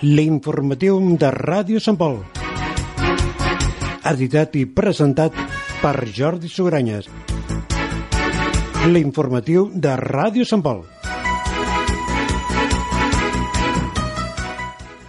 L'informatiu de Ràdio Sant Pol. Editat i presentat per Jordi Sugranyes. L'informatiu de Ràdio Sant Pol.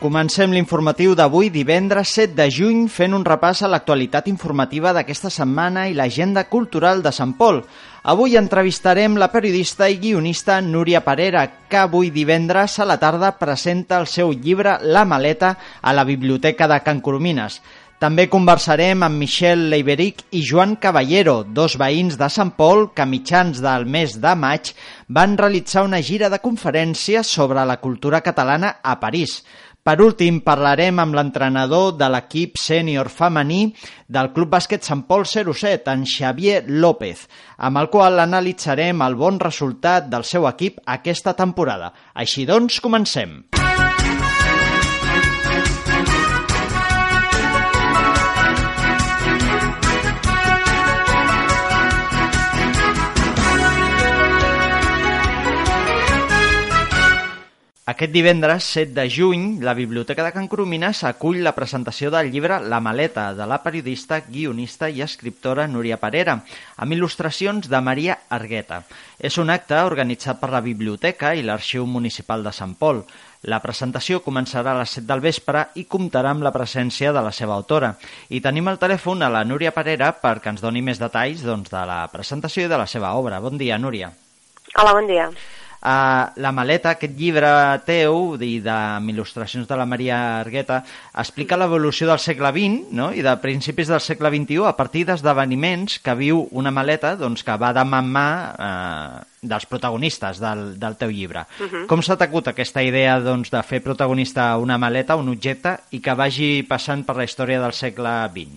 Comencem l'informatiu d'avui divendres 7 de juny fent un repàs a l'actualitat informativa d'aquesta setmana i l'agenda cultural de Sant Pol. Avui entrevistarem la periodista i guionista Núria Parera, que avui divendres a la tarda presenta el seu llibre La maleta a la Biblioteca de Can Coromines. També conversarem amb Michel Leiberic i Joan Caballero, dos veïns de Sant Pol que a mitjans del mes de maig van realitzar una gira de conferències sobre la cultura catalana a París. Per últim, parlarem amb l'entrenador de l'equip sènior femení del Club Bàsquet Sant Pol 07, en Xavier López, amb el qual analitzarem el bon resultat del seu equip aquesta temporada. Així doncs, comencem. Aquest divendres, 7 de juny, la Biblioteca de Can Coromines acull la presentació del llibre La maleta, de la periodista, guionista i escriptora Núria Parera, amb il·lustracions de Maria Argueta. És un acte organitzat per la Biblioteca i l'Arxiu Municipal de Sant Pol. La presentació començarà a les 7 del vespre i comptarà amb la presència de la seva autora. I tenim al telèfon a la Núria Parera perquè ens doni més detalls doncs, de la presentació i de la seva obra. Bon dia, Núria. Hola, bon dia. Uh, la maleta, aquest llibre teu i de, amb il·lustracions de la Maria Argueta explica l'evolució del segle XX no? i de principis del segle XXI a partir d'esdeveniments que viu una maleta doncs, que va de mà en mà uh, dels protagonistes del, del teu llibre. Uh -huh. Com s'ha t'acut aquesta idea doncs, de fer protagonista una maleta, un objecte, i que vagi passant per la història del segle XX?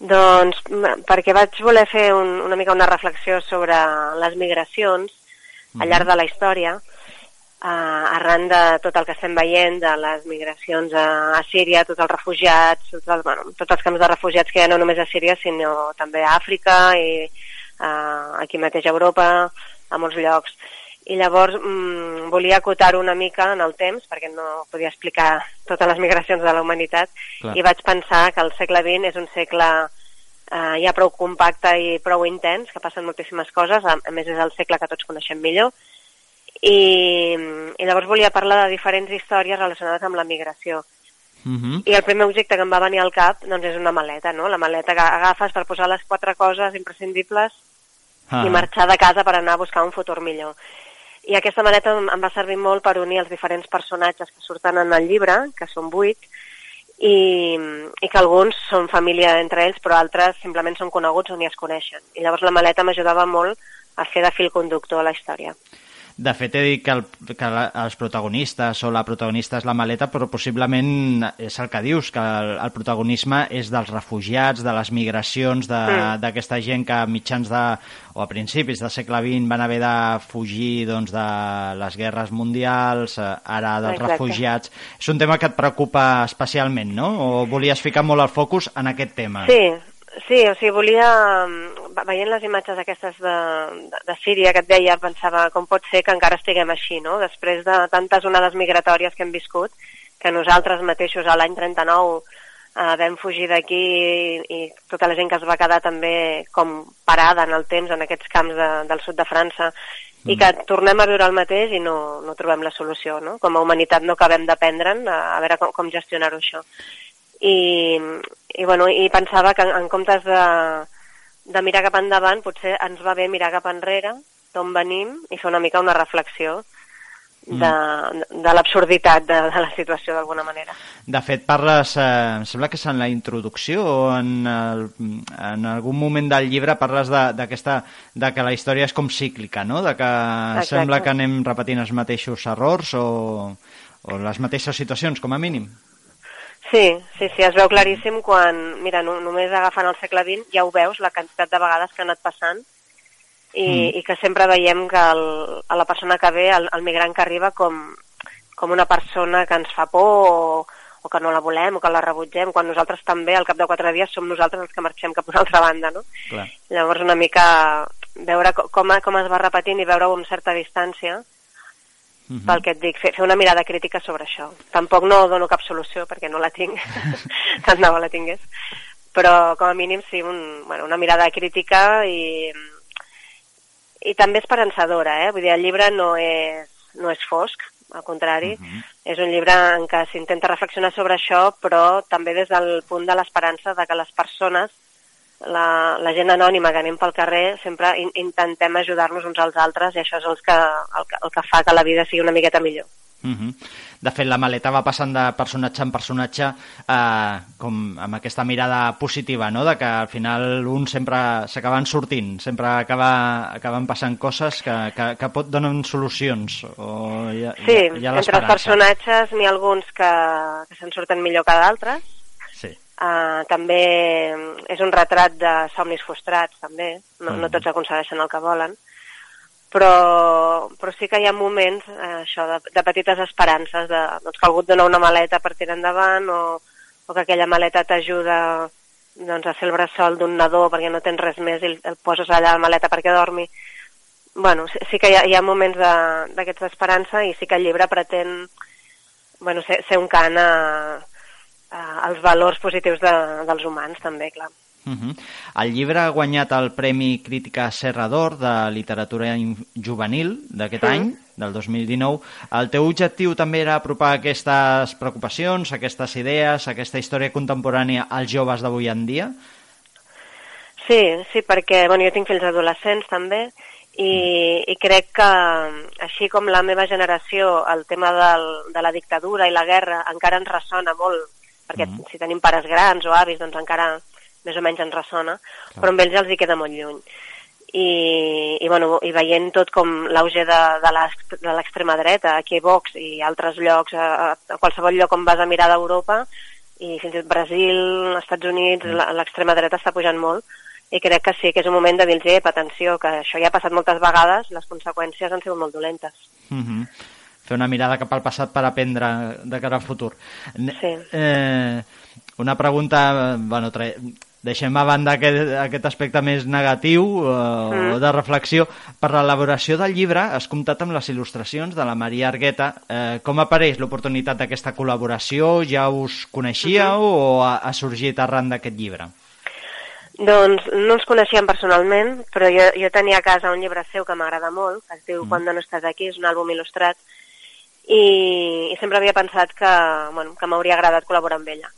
Doncs perquè vaig voler fer un, una mica una reflexió sobre les migracions al llarg de la història, eh, arran de tot el que estem veient, de les migracions a, a Síria, tots els refugiats, tots els, bueno, tots els camps de refugiats que hi ha no només a Síria, sinó també a Àfrica i eh, aquí mateix a Europa, a molts llocs. I llavors mm, volia acotar-ho una mica en el temps, perquè no podia explicar totes les migracions de la humanitat, Clar. i vaig pensar que el segle XX és un segle eh, ja prou compacte i prou intens, que passen moltíssimes coses, a, a més és el segle que tots coneixem millor, i, i llavors volia parlar de diferents històries relacionades amb la migració. Uh Mhm. -huh. I el primer objecte que em va venir al cap doncs, és una maleta, no? la maleta que agafes per posar les quatre coses imprescindibles Ah. i marxar de casa per anar a buscar un futur millor. I aquesta maleta em em va servir molt per unir els diferents personatges que surten en el llibre, que són vuit, i, i que alguns són família entre ells, però altres simplement són coneguts o ni es coneixen. I llavors la maleta m'ajudava molt a fer de fil conductor a la història. De fet, he dit que, el, que la, els protagonistes o la protagonista és la maleta, però possiblement és el que dius, que el, el protagonisme és dels refugiats, de les migracions, d'aquesta mm. gent que a mitjans de, o a principis del segle XX van haver de fugir doncs, de les guerres mundials, eh, ara dels Exacte. refugiats. És un tema que et preocupa especialment, no? O volies ficar molt el focus en aquest tema? Sí, sí, o sigui, volia, mm, veient les imatges aquestes de, de, de Síria que et deia, pensava com pot ser que encara estiguem així, no? Després de tantes onades migratòries que hem viscut, que nosaltres mateixos a l'any 39 eh, vam fugir d'aquí i, i tota la gent que es va quedar també com parada en el temps en aquests camps de, del sud de França i que tornem a viure el mateix i no, no trobem la solució, no? Com a humanitat no acabem d'aprendre'n a, a veure com, com gestionar-ho això. I, i, bueno, i pensava que en, en comptes de, de mirar cap endavant potser ens va bé mirar cap enrere d'on venim i fer una mica una reflexió de, de, de l'absurditat de, de la situació d'alguna manera. De fet, parles, eh, em sembla que és en la introducció o en, el, en algun moment del llibre parles de, d'aquesta, de que la història és com cíclica, no? De que Exacte. sembla que anem repetint els mateixos errors o, o les mateixes situacions, com a mínim. Sí, sí, sí, es veu claríssim quan, mira, no, només agafant el segle XX ja ho veus, la quantitat de vegades que ha anat passant i, mm. i que sempre veiem que el, a la persona que ve, el, el migrant que arriba com, com una persona que ens fa por o, o que no la volem o que la rebutgem, quan nosaltres també al cap de quatre dies som nosaltres els que marxem cap a una altra banda, no? Clar. Llavors una mica veure co- com, com es va repetint i veure-ho amb certa distància -huh. pel que et dic, fer, fer una mirada crítica sobre això. Tampoc no dono cap solució perquè no la tinc, tant de bo la tingués, però com a mínim sí, un, bueno, una mirada crítica i, i també esperançadora, eh? vull dir, el llibre no és, no és fosc, al contrari, uh -huh. és un llibre en què s'intenta reflexionar sobre això, però també des del punt de l'esperança de que les persones la, la gent anònima que anem pel carrer sempre in, intentem ajudar-nos uns als altres i això és el que, el, que, el que fa que la vida sigui una miqueta millor. Uh -huh. De fet, la maleta va passant de personatge en personatge eh, com amb aquesta mirada positiva, no? de que al final un sempre s'acaben sortint, sempre acaba, acaben passant coses que, que, que pot donen solucions. O hi ha, sí, hi ha entre els personatges n'hi ha alguns que, que se'n surten millor que d'altres, Uh, també és un retrat de somnis frustrats, també. No, mm. no tots aconsegueixen el que volen. Però, però sí que hi ha moments, uh, això, de, de petites esperances, de, doncs, que algú et dona una maleta per tirar endavant o, o que aquella maleta t'ajuda doncs, a fer el bressol d'un nadó perquè no tens res més i el, el poses allà a la maleta perquè dormi. Bueno, sí, sí que hi ha, hi ha moments d'aquests d'esperança i sí que el llibre pretén bueno, ser, ser un cant a, eh, els valors positius de, dels humans, també, clar. Uh -huh. El llibre ha guanyat el Premi Crítica Serrador de Literatura Juvenil d'aquest uh -huh. any, del 2019. El teu objectiu també era apropar aquestes preocupacions, aquestes idees, aquesta història contemporània als joves d'avui en dia? Sí, sí, perquè bueno, jo tinc fills adolescents també i, i crec que així com la meva generació el tema del, de la dictadura i la guerra encara ens ressona molt perquè mm. si tenim pares grans o avis, doncs encara més o menys ens ressona, Clar. però amb ells els hi queda molt lluny. I, i, bueno, i veient tot com l'auge de, de l'extrema dreta, aquí a Vox i altres llocs, a, a qualsevol lloc on vas a mirar d'Europa, i fins i tot Brasil, Estats Units, mm. l'extrema dreta està pujant molt, i crec que sí, que és un moment de dir-los, atenció, que això ja ha passat moltes vegades, les conseqüències han sigut molt dolentes. Mm -hmm fer una mirada cap al passat per aprendre de cara al futur. Sí. Eh, una pregunta, bueno, tra... deixem a banda aquest, aquest aspecte més negatiu eh, mm. o de reflexió. Per l'elaboració del llibre has comptat amb les il·lustracions de la Maria Argueta. Eh, com apareix l'oportunitat d'aquesta col·laboració? Ja us coneixíeu mm -hmm. o ha, ha sorgit arran d'aquest llibre? Doncs no ens coneixíem personalment, però jo, jo tenia a casa un llibre seu que m'agrada molt, que es diu mm. Quan no estàs aquí, és un àlbum il·lustrat, i, i sempre havia pensat que, bueno, que m'hauria agradat col·laborar amb ella.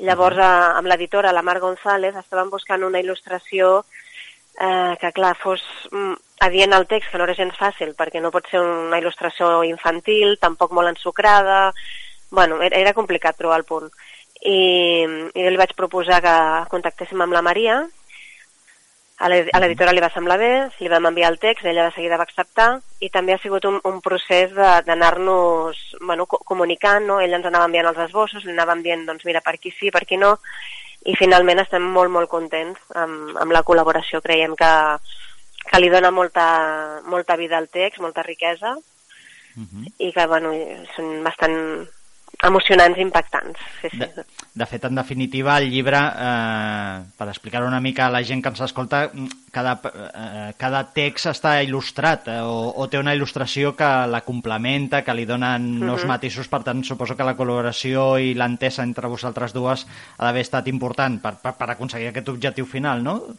Llavors, a, amb l'editora, la Mar González, estàvem buscant una il·lustració eh, que, clar, fos mm, adient al text, que no era gens fàcil, perquè no pot ser una il·lustració infantil, tampoc molt ensucrada... Bueno, era, era complicat trobar el punt. I, i li vaig proposar que contactéssim amb la Maria, a l'editora li va semblar bé, li vam enviar el text, ella de seguida va acceptar i també ha sigut un, un procés d'anar-nos bueno, comunicant, no? ell ens anava enviant els esbossos, li anàvem dient doncs mira per aquí sí, per aquí no i finalment estem molt molt contents amb, amb la col·laboració, creiem que, que li dona molta, molta vida al text, molta riquesa uh -huh. i que bueno, són bastant emocionants i impactants. Sí, sí. De, de fet, en definitiva, el llibre, eh, per explicar una mica a la gent que ens escolta, cada, eh, cada text està il·lustrat eh, o, o té una il·lustració que la complementa, que li donen uh -huh. nous matisos, per tant, suposo que la col·laboració i l'entesa entre vosaltres dues ha d'haver estat important per, per, per aconseguir aquest objectiu final, no?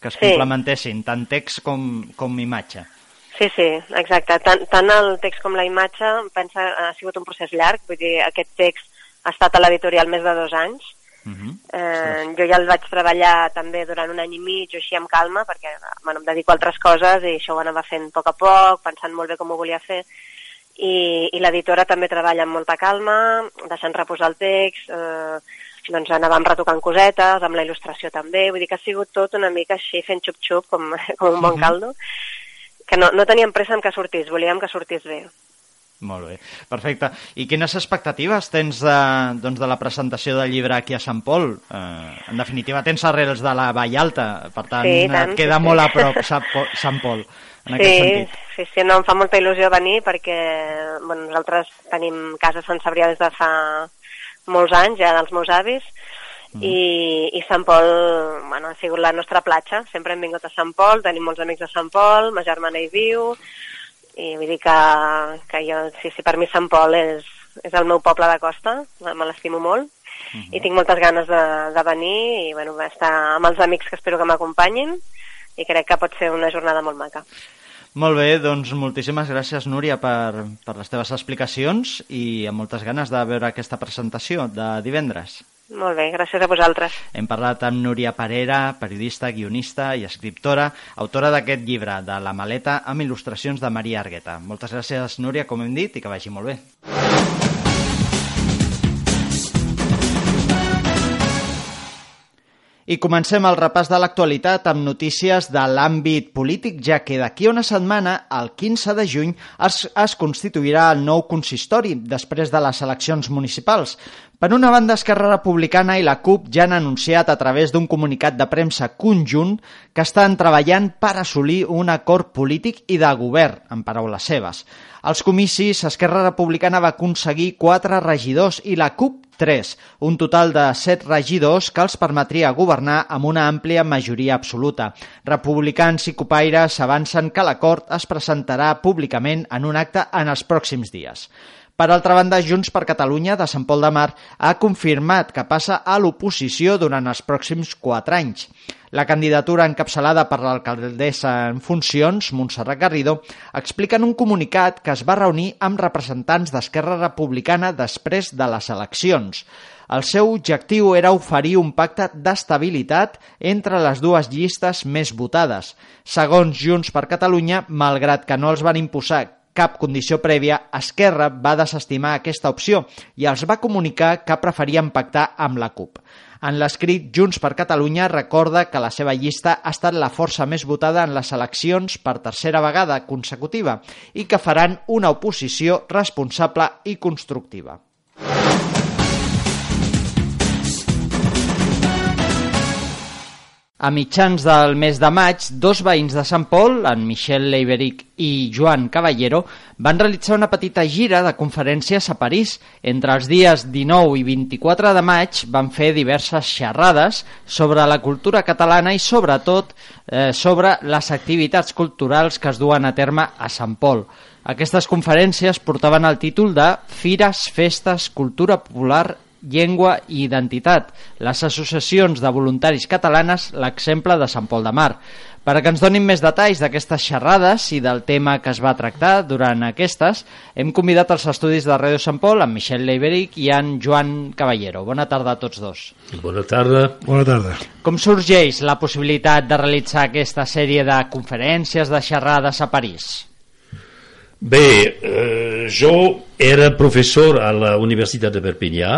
Que es sí. complementessin tant text com, com imatge. Sí, sí, exacte. Tant, tant el text com la imatge pensa, ha sigut un procés llarg, vull dir, aquest text ha estat a l'editorial més de dos anys. Uh -huh. eh, jo ja el vaig treballar també durant un any i mig, així amb calma, perquè bueno, em dedico a altres coses i això ho anava fent a poc a poc, pensant molt bé com ho volia fer. I, i l'editora també treballa amb molta calma, deixant reposar el text, eh, doncs anàvem retocant cosetes, amb la il·lustració també, vull dir que ha sigut tot una mica així fent xup-xup, com, com un bon caldo. Uh -huh que no, no teníem pressa en que sortís, volíem que sortís bé. Molt bé, perfecte. I quines expectatives tens de, doncs, de la presentació del llibre aquí a Sant Pol? Eh, en definitiva, tens arrels de la Vall Alta, per tant, sí, tant et queda sí, molt sí. a prop Sant Pol, en sí, aquest sentit. Sí, sí, no, em fa molta il·lusió venir perquè bueno, nosaltres tenim casa a Sant Sabrià des de fa molts anys, ja dels meus avis, Mm. I, i Sant Pol bueno, ha sigut la nostra platja, sempre hem vingut a Sant Pol, tenim molts amics a Sant Pol, ma germana hi viu, i vull dir que, que jo, sí, sí, per mi Sant Pol és, és el meu poble de costa, me l'estimo molt, uh -huh. i tinc moltes ganes de, de venir i bueno, estar amb els amics que espero que m'acompanyin i crec que pot ser una jornada molt maca. Molt bé, doncs moltíssimes gràcies, Núria, per, per les teves explicacions i amb moltes ganes de veure aquesta presentació de divendres. Molt bé, gràcies a vosaltres. Hem parlat amb Núria Parera, periodista, guionista i escriptora, autora d'aquest llibre, de La maleta, amb il·lustracions de Maria Argueta. Moltes gràcies, Núria, com hem dit, i que vagi molt bé. I comencem el repàs de l'actualitat amb notícies de l'àmbit polític, ja que d'aquí una setmana, el 15 de juny, es, es constituirà el nou consistori després de les eleccions municipals. Per una banda, Esquerra Republicana i la CUP ja han anunciat a través d'un comunicat de premsa conjunt que estan treballant per assolir un acord polític i de govern, en paraules seves. Als comicis, Esquerra Republicana va aconseguir quatre regidors i la CUP 3, un total de 7 regidors que els permetria governar amb una àmplia majoria absoluta. Republicans i copaires avancen que l'acord es presentarà públicament en un acte en els pròxims dies. Per altra banda, Junts per Catalunya de Sant Pol de Mar ha confirmat que passa a l'oposició durant els pròxims quatre anys. La candidatura encapçalada per l'alcaldessa en funcions, Montserrat Garrido, explica en un comunicat que es va reunir amb representants d'Esquerra Republicana després de les eleccions. El seu objectiu era oferir un pacte d'estabilitat entre les dues llistes més votades. Segons Junts per Catalunya, malgrat que no els van imposar cap condició prèvia, Esquerra va desestimar aquesta opció i els va comunicar que preferien pactar amb la CUP. En l'escrit, Junts per Catalunya recorda que la seva llista ha estat la força més votada en les eleccions per tercera vegada consecutiva i que faran una oposició responsable i constructiva. A mitjans del mes de maig, dos veïns de Sant Pol, en Michel Leiberic i Joan Caballero, van realitzar una petita gira de conferències a París. Entre els dies 19 i 24 de maig van fer diverses xerrades sobre la cultura catalana i sobretot eh, sobre les activitats culturals que es duen a terme a Sant Pol. Aquestes conferències portaven el títol de Fires, Festes, Cultura Popular llengua i identitat. Les associacions de voluntaris catalanes, l'exemple de Sant Pol de Mar. Per a que ens donin més detalls d'aquestes xerrades i del tema que es va tractar durant aquestes, hem convidat als estudis de Ràdio Sant Pol en Michel Leiberic i en Joan Caballero. Bona tarda a tots dos. Bona tarda. Bona tarda. Com sorgeix la possibilitat de realitzar aquesta sèrie de conferències, de xerrades a París? Bé, eh, jo era professor a la Universitat de Perpinyà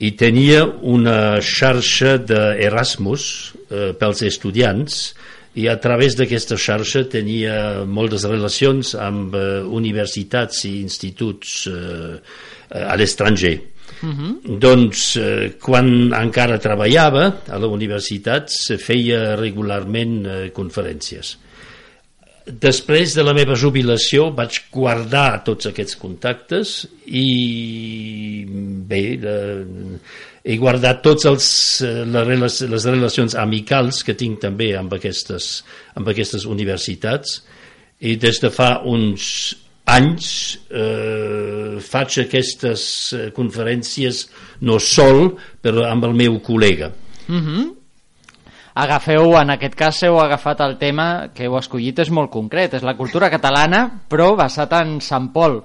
i tenia una xarxa d'Erasmus eh, pels estudiants i a través d'aquesta xarxa tenia moltes relacions amb eh, universitats i instituts eh, a l'estranger. Uh -huh. Doncs eh, quan encara treballava a la universitat se feia regularment eh, conferències després de la meva jubilació vaig guardar tots aquests contactes i bé eh, he guardat tots els, eh, les, les relacions amicals que tinc també amb aquestes, amb aquestes universitats i des de fa uns anys eh, faig aquestes eh, conferències no sol però amb el meu col·lega uh mhm. Agafeu, en aquest cas heu agafat el tema que heu escollit és molt concret, és la cultura catalana però basat en Sant Pol.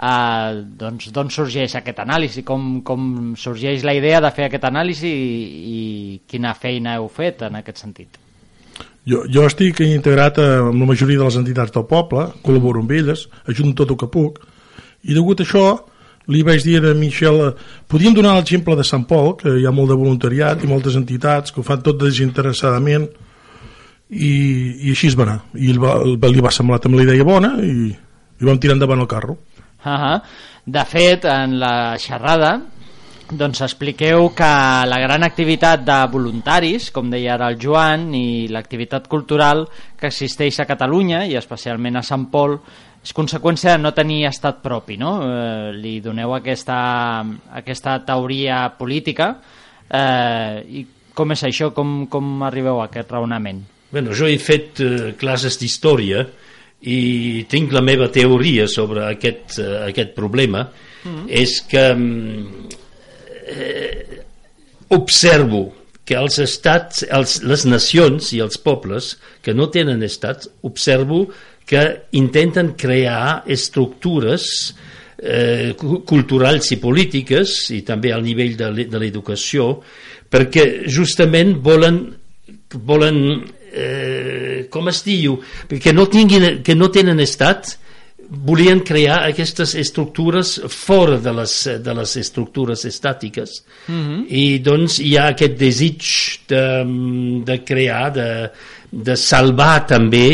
Uh, doncs d'on sorgeix aquest anàlisi? Com, com sorgeix la idea de fer aquest anàlisi i, i quina feina heu fet en aquest sentit? Jo, jo estic integrat amb la majoria de les entitats del poble col·laboro amb elles, ajudo tot el que puc i degut a això li vaig dir a Michel podíem donar l'exemple de Sant Pol que hi ha molt de voluntariat i moltes entitats que ho fan tot desinteressadament i, i així es va anar i va, li va semblar també la idea bona i, i vam tirar endavant el carro uh -huh. de fet en la xerrada doncs expliqueu que la gran activitat de voluntaris, com deia ara el Joan, i l'activitat cultural que existeix a Catalunya i especialment a Sant Pol és conseqüència de no tenir estat propi, no? Eh, li doneu aquesta, aquesta teoria política eh, i com és això? Com, com arribeu a aquest raonament? Bueno, jo he fet uh, classes d'història i tinc la meva teoria sobre aquest, uh, aquest problema mm. és que um, eh, observo que els estats, els, les nacions i els pobles que no tenen estats, observo que intenten crear estructures eh, culturals i polítiques i també al nivell de l'educació perquè justament volen volen eh, com es diu que no, tinguin, que no tenen estat volien crear aquestes estructures fora de les, de les estructures estàtiques mm -hmm. i doncs hi ha aquest desig de, de crear de, de salvar també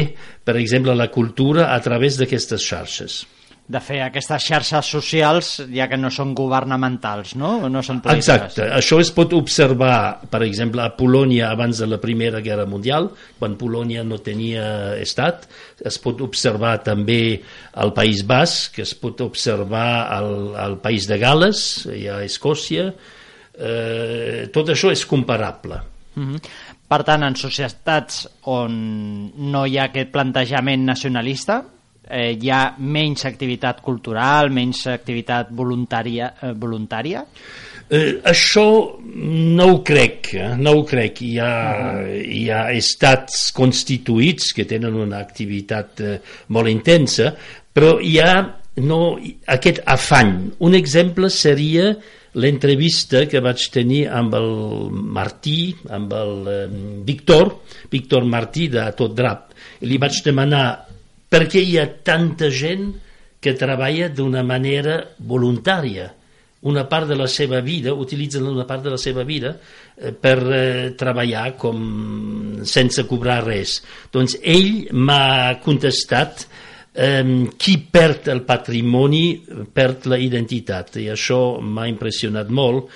per exemple la cultura a través d'aquestes xarxes de fer aquestes xarxes socials ja que no són governamentals, no? no són polítiques. Exacte, això es pot observar, per exemple, a Polònia abans de la Primera Guerra Mundial, quan Polònia no tenia estat, es pot observar també al País Basc, es pot observar al, al País de Gales, i a Escòcia, eh, tot això és comparable. Mm -hmm. Per tant, en societats on no hi ha aquest plantejament nacionalista, eh, hi ha menys activitat cultural, menys activitat voluntària? Eh, voluntària? Eh, això no ho crec, eh? no ho crec. Hi ha, uh-huh. hi ha estats constituïts que tenen una activitat eh, molt intensa, però hi ha no, aquest afany. Un exemple seria l'entrevista que vaig tenir amb el Martí, amb el eh, Víctor, Víctor Martí de Tot Drap. I li vaig demanar per què hi ha tanta gent que treballa d'una manera voluntària una part de la seva vida, utilitzen una part de la seva vida eh, per eh, treballar com sense cobrar res. Doncs ell m'ha contestat eh, qui perd el patrimoni perd la identitat i això m'ha impressionat molt.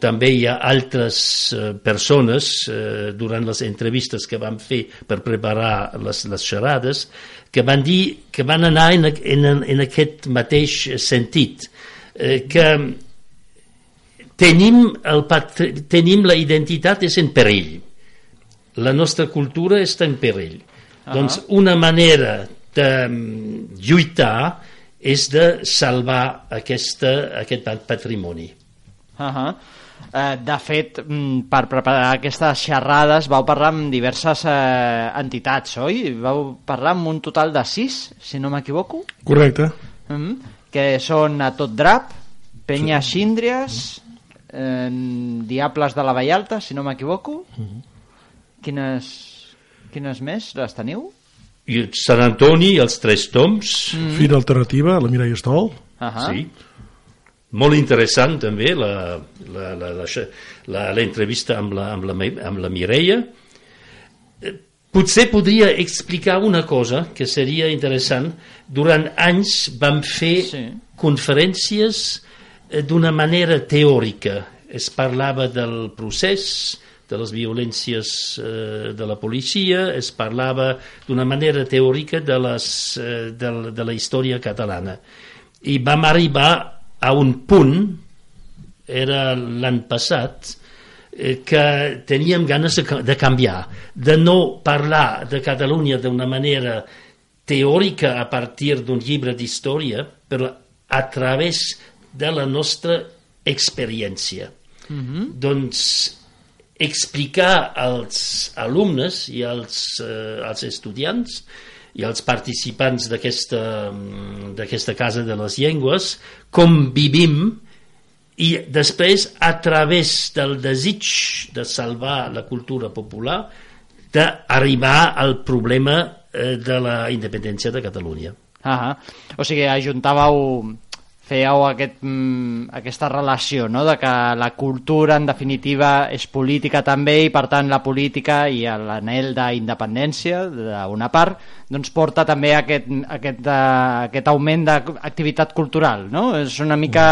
També hi ha altres eh, persones eh, durant les entrevistes que vam fer per preparar les, les xerrades que van dir que van anar en, en, en aquest mateix sentit eh, que tenim, el tenim la identitat és en perill la nostra cultura està en perill uh -huh. doncs una manera de mm, lluitar és de salvar aquesta, aquest patrimoni uh -huh. Eh, de fet, mm, per preparar aquestes xerrades vau parlar amb diverses eh, entitats, oi? Vau parlar amb un total de sis, si no m'equivoco? Correcte. Mm -hmm. Que són a tot drap, Penya sí. Síndries, eh, Diables de la Vallalta, si no m'equivoco. Mm -hmm. Quines, quines més les teniu? I Sant Antoni, els Tres Toms. Mm -hmm. Fira Alternativa, la Mireia Estol. Uh -huh. Sí molt interessant també l'entrevista amb, la, amb, la, amb la Mireia. Eh, potser podria explicar una cosa que seria interessant. Durant anys vam fer sí. conferències eh, d'una manera teòrica. Es parlava del procés, de les violències eh, de la policia, es parlava d'una manera teòrica de, les, eh, de, de la història catalana. I vam arribar a un punt, era l'any passat, eh, que teníem ganes de canviar, de no parlar de Catalunya d'una manera teòrica a partir d'un llibre d'història, però a través de la nostra experiència. Mm -hmm. Doncs explicar als alumnes i als, eh, als estudiants i els participants d'aquesta Casa de les Llengües, com vivim i després, a través del desig de salvar la cultura popular, d'arribar al problema eh, de la independència de Catalunya. Ah o sigui, ajuntàveu fèieu aquest, mm, aquesta relació, no? de que la cultura en definitiva és política també i per tant la política i l'anel d'independència d'una part doncs porta també aquest, aquest, uh, aquest augment d'activitat cultural, no? És una mica...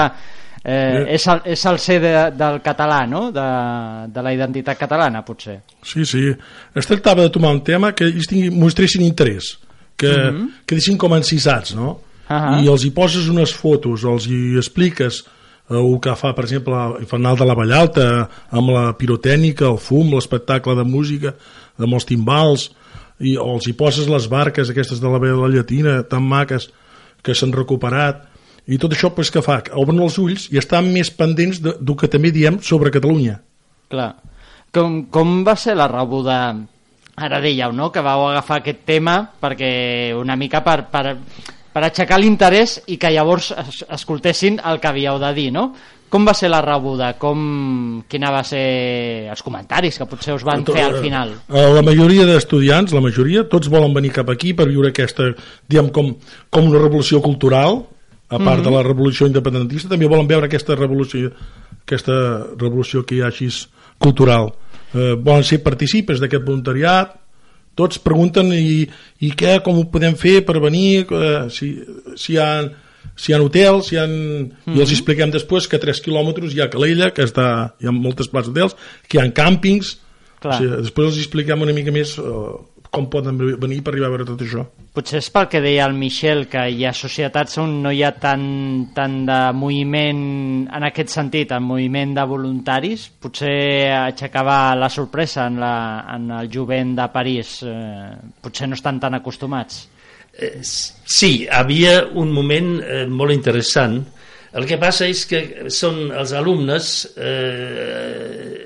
Eh, és, el, és el ser de, del català, no? De, de la identitat catalana, potser. Sí, sí. Es tractava de tomar un tema que ells mostressin interès, que, mm -hmm. que deixin com encisats, no? Uh -huh. i els hi poses unes fotos, els hi expliques eh, el que fa, per exemple, el Fanal de la Vallalta, amb la pirotècnica, el fum, l'espectacle de música, amb els timbals, i, o els hi poses les barques aquestes de la vela llatina tan maques que s'han recuperat i tot això pues, que fa? Obren els ulls i estan més pendents de, del que també diem sobre Catalunya Clar. Com, com va ser la rebuda ara dèieu, no?, que vau agafar aquest tema perquè una mica per, per, per aixecar l'interès i que llavors es, escoltessin el que havíeu de dir, no? Com va ser la rebuda? Com, quina va ser els comentaris que potser us van fer al final? Eh, La majoria d'estudiants, la majoria, tots volen venir cap aquí per viure aquesta, diguem, com, com una revolució cultural, a part mm -hmm. de la revolució independentista, també volen veure aquesta revolució, aquesta revolució que hi ha així cultural. Eh, volen ser participes d'aquest voluntariat, tots pregunten i, i què, com ho podem fer per venir, eh, si, si hi ha si hi ha hotels, si hi ha... Mm -hmm. i els expliquem després que a 3 quilòmetres hi ha Calella, que està, hi ha moltes places d'hotels, que hi ha càmpings, Clar. o sigui, després els expliquem una mica més eh, com poden venir per arribar a veure tot això. Potser és pel que deia el Michel, que hi ha societats on no hi ha tant, tant de moviment en aquest sentit, en moviment de voluntaris. Potser aixecava la sorpresa en, la, en el jovent de París. Eh, potser no estan tan acostumats. Eh, sí, havia un moment eh, molt interessant. El que passa és que són els alumnes, eh,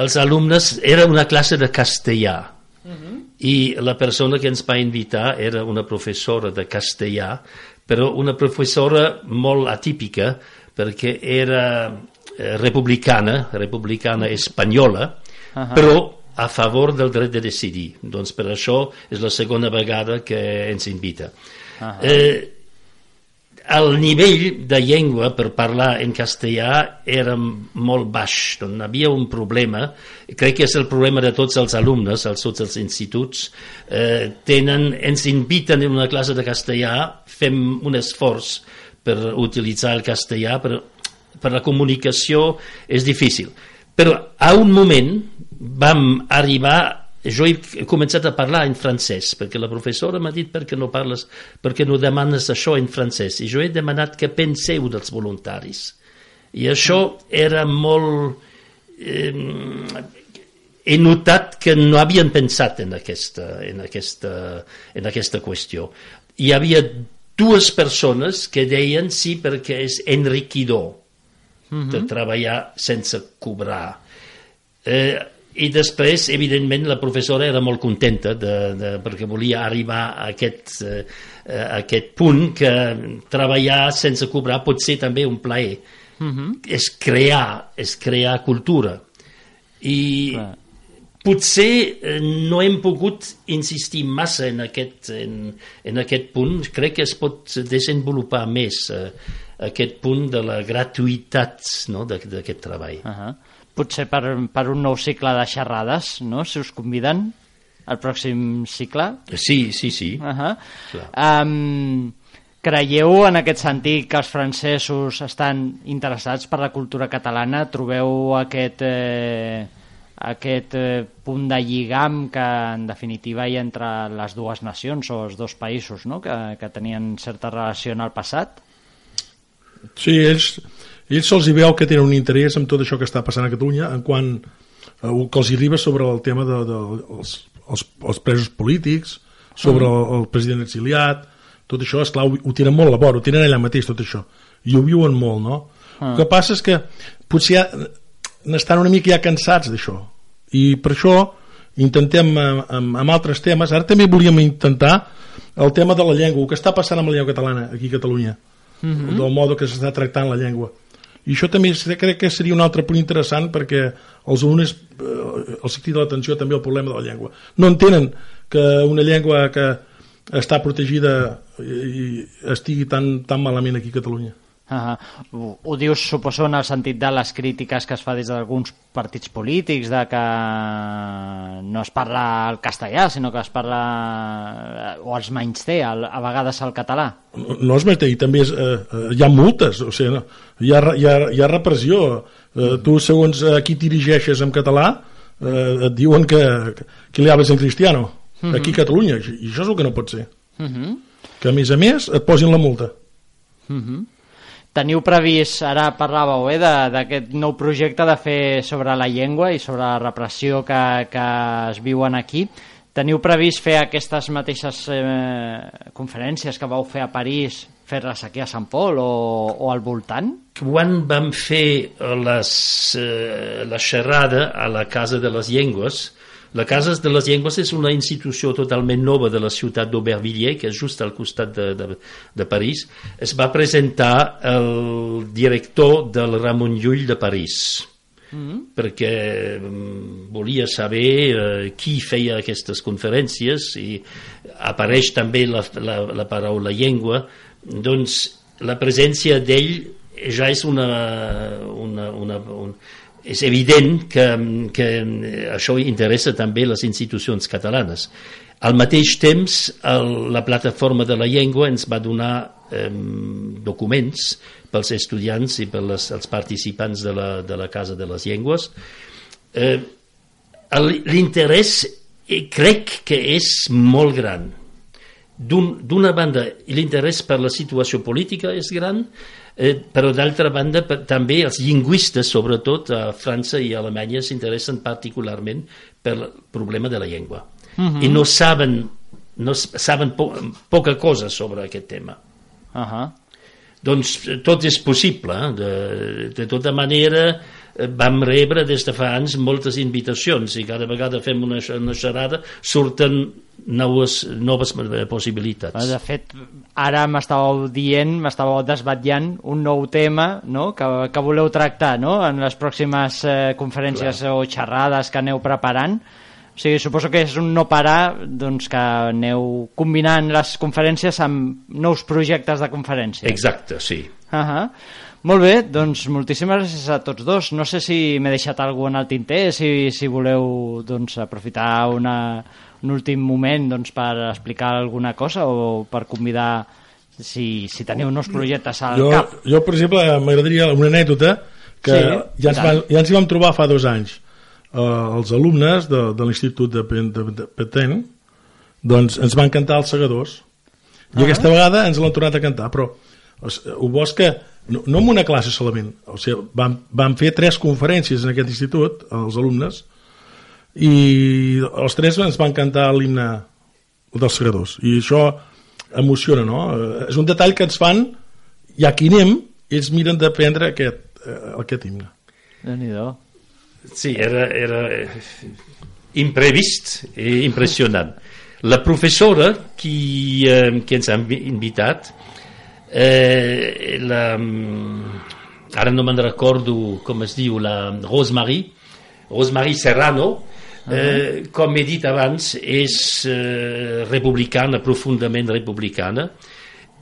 els alumnes, era una classe de castellà. I la persona que ens va invitar era una professora de castellà, però una professora molt atípica, perquè era eh, republicana, republicana espanyola, uh -huh. però a favor del dret de decidir. Doncs per això és la segona vegada que ens invita. Uh -huh. eh, el nivell de llengua per parlar en castellà era molt baix, doncs hi havia un problema, crec que és el problema de tots els alumnes, els tots els instituts, eh, tenen, ens inviten en una classe de castellà, fem un esforç per utilitzar el castellà, però per la comunicació és difícil. Però a un moment vam arribar jo he començat a parlar en francès perquè la professora m'ha dit perquè no parles perquè no demanes això en francès? I jo he demanat que penseu dels voluntaris. I això era molt eh, he notat que no havien pensat en aquesta, en aquesta, en aquesta qüestió. Hi havia dues persones que deien sí perquè és enriquidor uh -huh. de treballar sense cobrar. Eh, i després, evidentment, la professora era molt contenta de, de, perquè volia arribar a aquest, eh, a aquest punt que treballar sense cobrar pot ser també un plaer. Uh -huh. És crear, és crear cultura. I Clar. potser eh, no hem pogut insistir massa en aquest, en, en aquest punt. Crec que es pot desenvolupar més eh, aquest punt de la gratuïtat no, d'aquest treball. Uh -huh potser per, per un nou cicle de xerrades, no?, si us conviden al pròxim cicle. Sí, sí, sí. Uh -huh. um, creieu en aquest sentit que els francesos estan interessats per la cultura catalana? Trobeu aquest, eh, aquest eh, punt de lligam que en definitiva hi ha entre les dues nacions o els dos països no? que, que tenien certa relació en el passat? Sí, ells ells se'ls hi veu que tenen un interès en tot això que està passant a Catalunya en quant eh, que els hi arriba sobre el tema dels de, de, els, els, els presos polítics sobre mm. el, el president exiliat tot això, esclar, ho, ho tenen molt a la vora ho tenen allà mateix tot això i ho viuen molt, no? Mm. El que passa és que potser ja n'estan una mica ja cansats d'això i per això intentem amb, amb, amb altres temes ara també volíem intentar el tema de la llengua, el que està passant amb la llengua catalana aquí a Catalunya mm -hmm. del modo que s'està tractant la llengua i això també crec que seria un altre punt interessant perquè els alumnes eh, els crida l'atenció també el problema de la llengua. No entenen que una llengua que està protegida i estigui tan, tan malament aquí a Catalunya. Uh -huh. ho, ho dius, suposo, en el sentit de les crítiques que es fa des d'alguns partits polítics, de que no es parla el castellà, sinó que es parla... o els menys té, a, a vegades el català. No, no es menys té, i també és, eh, eh, hi ha multes, o sigui, no? hi, ha, hi, ha, hi ha repressió. Eh, tu, segons a qui dirigeixes en català, eh, et diuen que, que li hables en cristiano, uh -huh. aquí a Catalunya, i això és el que no pot ser. Uh -huh. Que, a més a més, et posin la multa. Uh -huh. Teniu previst, ara parlàveu eh, d'aquest nou projecte de fer sobre la llengua i sobre la repressió que, que es viuen aquí. Teniu previst fer aquestes mateixes eh, conferències que vau fer a París, fer-les aquí a Sant Pol o, o al voltant? Quan vam fer les, eh, la xerrada a la Casa de les Llengües, la Casa de les Llengües és una institució totalment nova de la ciutat d'Aubervilliers, que és just al costat de, de, de París. Es va presentar el director del Ramon Llull de París, mm -hmm. perquè mm, volia saber eh, qui feia aquestes conferències i apareix també la, la, la paraula llengua. Doncs la presència d'ell ja és una, una, una, una és evident que, que això interessa també les institucions catalanes. Al mateix temps, el, la plataforma de la llengua ens va donar eh, documents pels estudiants i pels els participants de la, de la Casa de les Llengües. Eh, L'interès eh, crec que és molt gran. D'una un, banda, l'interès per la situació política és gran, eh, però d'altra banda per, també els lingüistes, sobretot a França i a Alemanya, s'interessen particularment pel problema de la llengua. Uh mhm. -huh. I no saben, no saben po poca cosa sobre aquest tema. Uh -huh. Doncs tot és possible. Eh? De, de tota manera, vam rebre des de fa anys moltes invitacions i cada vegada fem una, una xerrada surten noves, noves possibilitats. De fet, ara m'estàveu dient, m'estàveu desbatllant un nou tema no? que, que voleu tractar no? en les pròximes eh, conferències Clar. o xerrades que aneu preparant. O sigui, suposo que és un no parar doncs, que aneu combinant les conferències amb nous projectes de conferències. Exacte, sí. Uh -huh. Molt bé, doncs moltíssimes gràcies a tots dos. No sé si m'he deixat alguna en el tinter, si, si voleu doncs, aprofitar una, un últim moment doncs, per explicar alguna cosa o per convidar si, si teniu nous projectes al jo, cap. Jo, per exemple, m'agradaria una anècdota que sí, ja, ens van, ja ens hi vam trobar fa dos anys. Uh, els alumnes de, de l'Institut de, de, de Petén doncs ens van cantar els segadors i uh -huh. aquesta vegada ens l'han tornat a cantar però ho vols que no, no en una classe solament, o sigui, vam, vam fer tres conferències en aquest institut, els alumnes, i els tres ens van cantar l'himne dels segadors, i això emociona, no? Eh, és un detall que ens fan, ja aquí anem, ells miren d'aprendre aquest, eh, aquest himne. déu nhi Sí, era, era imprevist i impressionant. La professora qui, eh, que ens ha invitat eh, la, ara no me'n recordo com es diu, la Rosemary, Rosemary Serrano, Uh -huh. eh, com he dit abans, és eh, republicana, profundament republicana,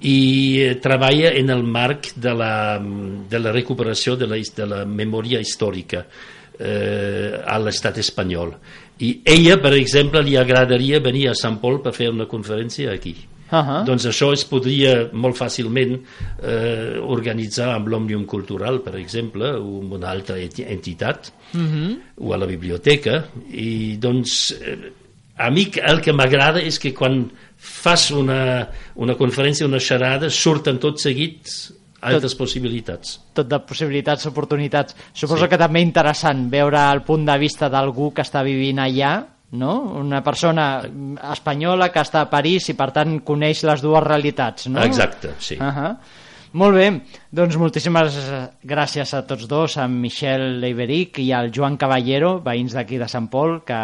i eh, treballa en el marc de la, de la recuperació de la, de la memòria històrica eh, a l'estat espanyol. I ella, per exemple, li agradaria venir a Sant Pol per fer una conferència aquí. Uh -huh. Doncs això es podria molt fàcilment eh, organitzar amb l'Òmnium Cultural, per exemple, o amb una altra entitat, uh mhm. -huh. o a la biblioteca, i doncs eh, a mi el que m'agrada és que quan fas una, una conferència, una xerrada, surten tot seguits altres tot, possibilitats. Tot de possibilitats, oportunitats. Suposo sí. que també interessant veure el punt de vista d'algú que està vivint allà no? una persona espanyola que està a París i per tant coneix les dues realitats no? exacte, sí uh -huh. molt bé, doncs moltíssimes gràcies a tots dos, a Michel Leiberic i al Joan Caballero, veïns d'aquí de Sant Pol, que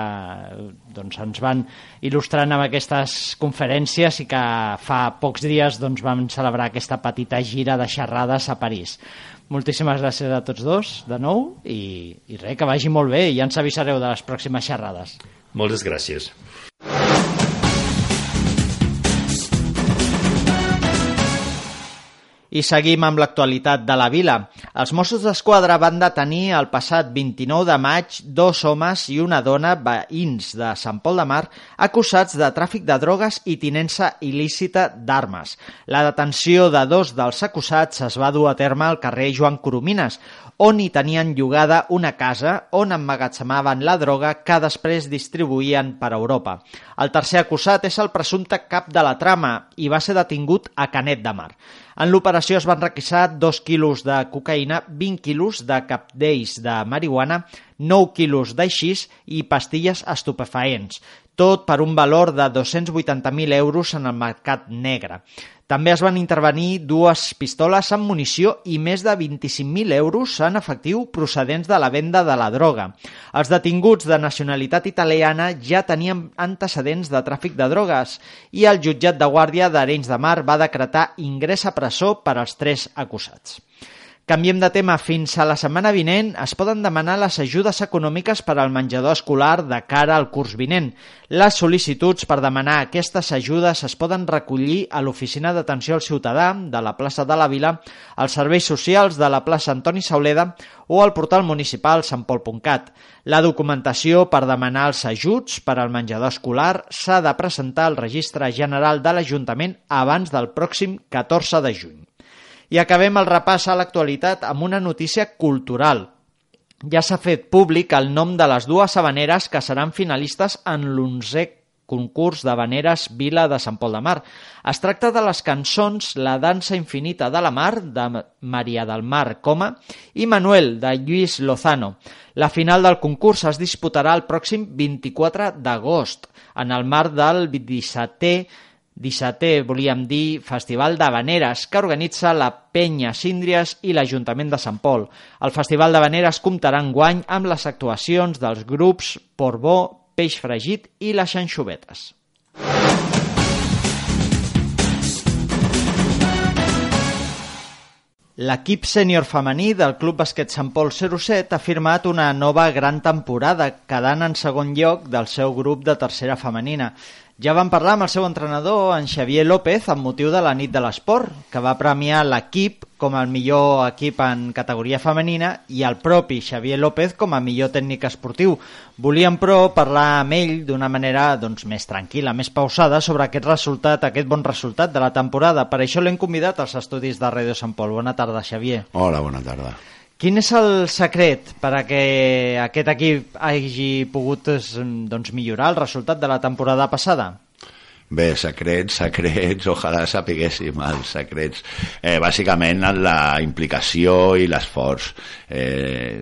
doncs, ens van il·lustrant amb aquestes conferències i que fa pocs dies doncs, vam celebrar aquesta petita gira de xerrades a París. Moltíssimes gràcies a tots dos, de nou, i, i res, que vagi molt bé, i ja ens avisareu de les pròximes xerrades. Moltes gràcies. I seguim amb l'actualitat de la vila. Els Mossos d'Esquadra van detenir el passat 29 de maig dos homes i una dona veïns de Sant Pol de Mar acusats de tràfic de drogues i tinença il·lícita d'armes. La detenció de dos dels acusats es va dur a terme al carrer Joan Coromines, on hi tenien llogada una casa on emmagatzemaven la droga que després distribuïen per Europa. El tercer acusat és el presumpte cap de la trama i va ser detingut a Canet de Mar. En l'operació es van requisar 2 quilos de cocaïna, 20 quilos de capdells de marihuana, 9 quilos d'aixís i pastilles estupefaents. tot per un valor de 280.000 euros en el mercat negre. També es van intervenir dues pistoles amb munició i més de 25.000 euros en efectiu procedents de la venda de la droga. Els detinguts de nacionalitat italiana ja tenien antecedents de tràfic de drogues i el jutjat de guàrdia d'Arenys de Mar va decretar ingrés a presó per als tres acusats. Canviem de tema. Fins a la setmana vinent es poden demanar les ajudes econòmiques per al menjador escolar de cara al curs vinent. Les sol·licituds per demanar aquestes ajudes es poden recollir a l'Oficina d'Atenció al Ciutadà de la plaça de la Vila, als serveis socials de la plaça Antoni Sauleda o al portal municipal santpol.cat. La documentació per demanar els ajuts per al menjador escolar s'ha de presentar al Registre General de l'Ajuntament abans del pròxim 14 de juny. I acabem el repàs a l'actualitat amb una notícia cultural. Ja s'ha fet públic el nom de les dues habaneres que seran finalistes en l'onzè concurs d'habaneres Vila de Sant Pol de Mar. Es tracta de les cançons La dansa infinita de la mar, de Maria del Mar Coma, i Manuel, de Lluís Lozano. La final del concurs es disputarà el pròxim 24 d'agost, en el marc del 17è 17è, volíem dir, Festival d'Habaneres, que organitza la Penya Síndries i l'Ajuntament de Sant Pol. El Festival d'Habaneres comptarà en guany amb les actuacions dels grups Portbó, Peix Fregit i les Xanxovetes. L'equip sènior femení del Club Basquet Sant Pol 07 ha firmat una nova gran temporada, quedant en segon lloc del seu grup de tercera femenina. Ja vam parlar amb el seu entrenador, en Xavier López, amb motiu de la nit de l'esport, que va premiar l'equip com el millor equip en categoria femenina i el propi Xavier López com a millor tècnic esportiu. Volíem, però, parlar amb ell d'una manera doncs, més tranquil·la, més pausada, sobre aquest resultat, aquest bon resultat de la temporada. Per això l'hem convidat als estudis de Ràdio Sant Pol. Bona tarda, Xavier. Hola, bona tarda. Quin és el secret per a que aquest equip hagi pogut doncs, millorar el resultat de la temporada passada? Bé, secrets, secrets, ojalà sapiguéssim els secrets. Eh, bàsicament la implicació i l'esforç. Eh,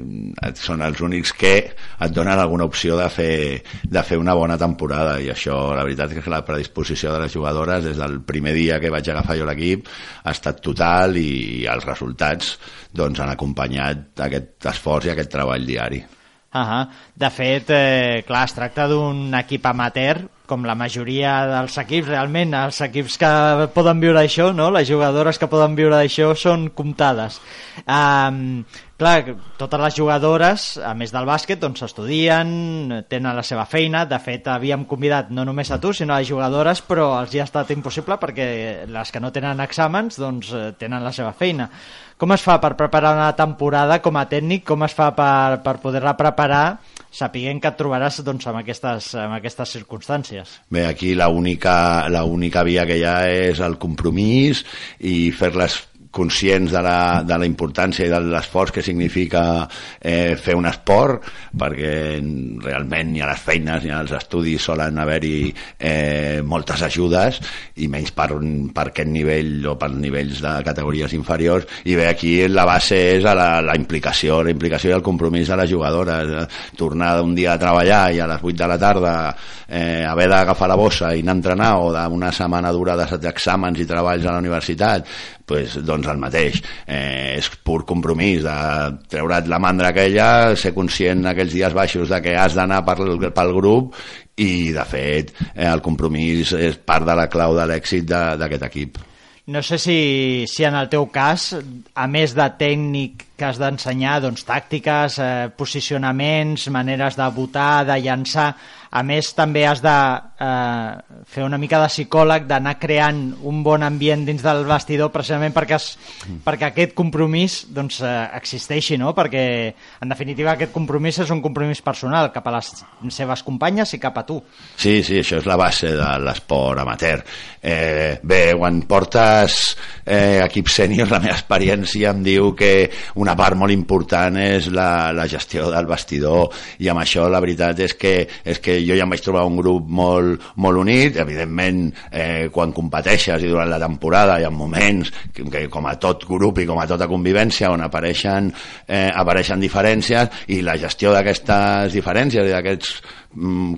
són els únics que et donen alguna opció de fer, de fer una bona temporada i això, la veritat és que la predisposició de les jugadores des del primer dia que vaig agafar jo l'equip ha estat total i els resultats doncs, han acompanyat aquest esforç i aquest treball diari. Uh -huh. De fet, eh, clar, es tracta d'un equip amateur, com la majoria dels equips, realment, els equips que poden viure això, no? les jugadores que poden viure d'això són comptades. Um, clar, totes les jugadores, a més del bàsquet, doncs estudien, tenen la seva feina, de fet havíem convidat no només a tu, sinó a les jugadores, però els hi ha estat impossible perquè les que no tenen exàmens doncs eh, tenen la seva feina. Com es fa per preparar una temporada com a tècnic? Com es fa per, per poder-la preparar sapiguent que et trobaràs doncs, amb, aquestes, amb aquestes circumstàncies? Bé, aquí l'única via que hi ha és el compromís i fer-les conscients de la, de la importància i de l'esforç que significa eh, fer un esport perquè realment ni a les feines ni als estudis solen haver-hi eh, moltes ajudes i menys per, per aquest nivell o per nivells de categories inferiors. I bé, aquí la base és a la, la implicació, la implicació i el compromís de les jugadores tornar un dia a treballar i a les 8 de la tarda eh, haver d'agafar la bossa i anar a entrenar o d'una setmana dura d'exàmens i treballs a la universitat pues, doncs el mateix. Eh, és pur compromís de treure't la mandra aquella, ser conscient aquells dies baixos de que has d'anar pel, pel grup i, de fet, eh, el compromís és part de la clau de l'èxit d'aquest equip. No sé si, si en el teu cas, a més de tècnic que has d'ensenyar, doncs, tàctiques, eh, posicionaments, maneres de votar, de llançar, a més, també has de eh, fer una mica de psicòleg, d'anar creant un bon ambient dins del vestidor precisament perquè, es, mm. perquè aquest compromís doncs, eh, existeixi, no? perquè en definitiva aquest compromís és un compromís personal cap a les seves companyes i cap a tu. Sí, sí, això és la base de l'esport amateur. Eh, bé, quan portes eh, equip sènior, la meva experiència em diu que una part molt important és la, la gestió del vestidor i amb això la veritat és que, és que jo ja em vaig trobar un grup molt, molt, molt unit, evidentment eh, quan competeixes i durant la temporada hi ha moments que, que com a tot grup i com a tota convivència on apareixen, eh, apareixen diferències i la gestió d'aquestes diferències i d'aquests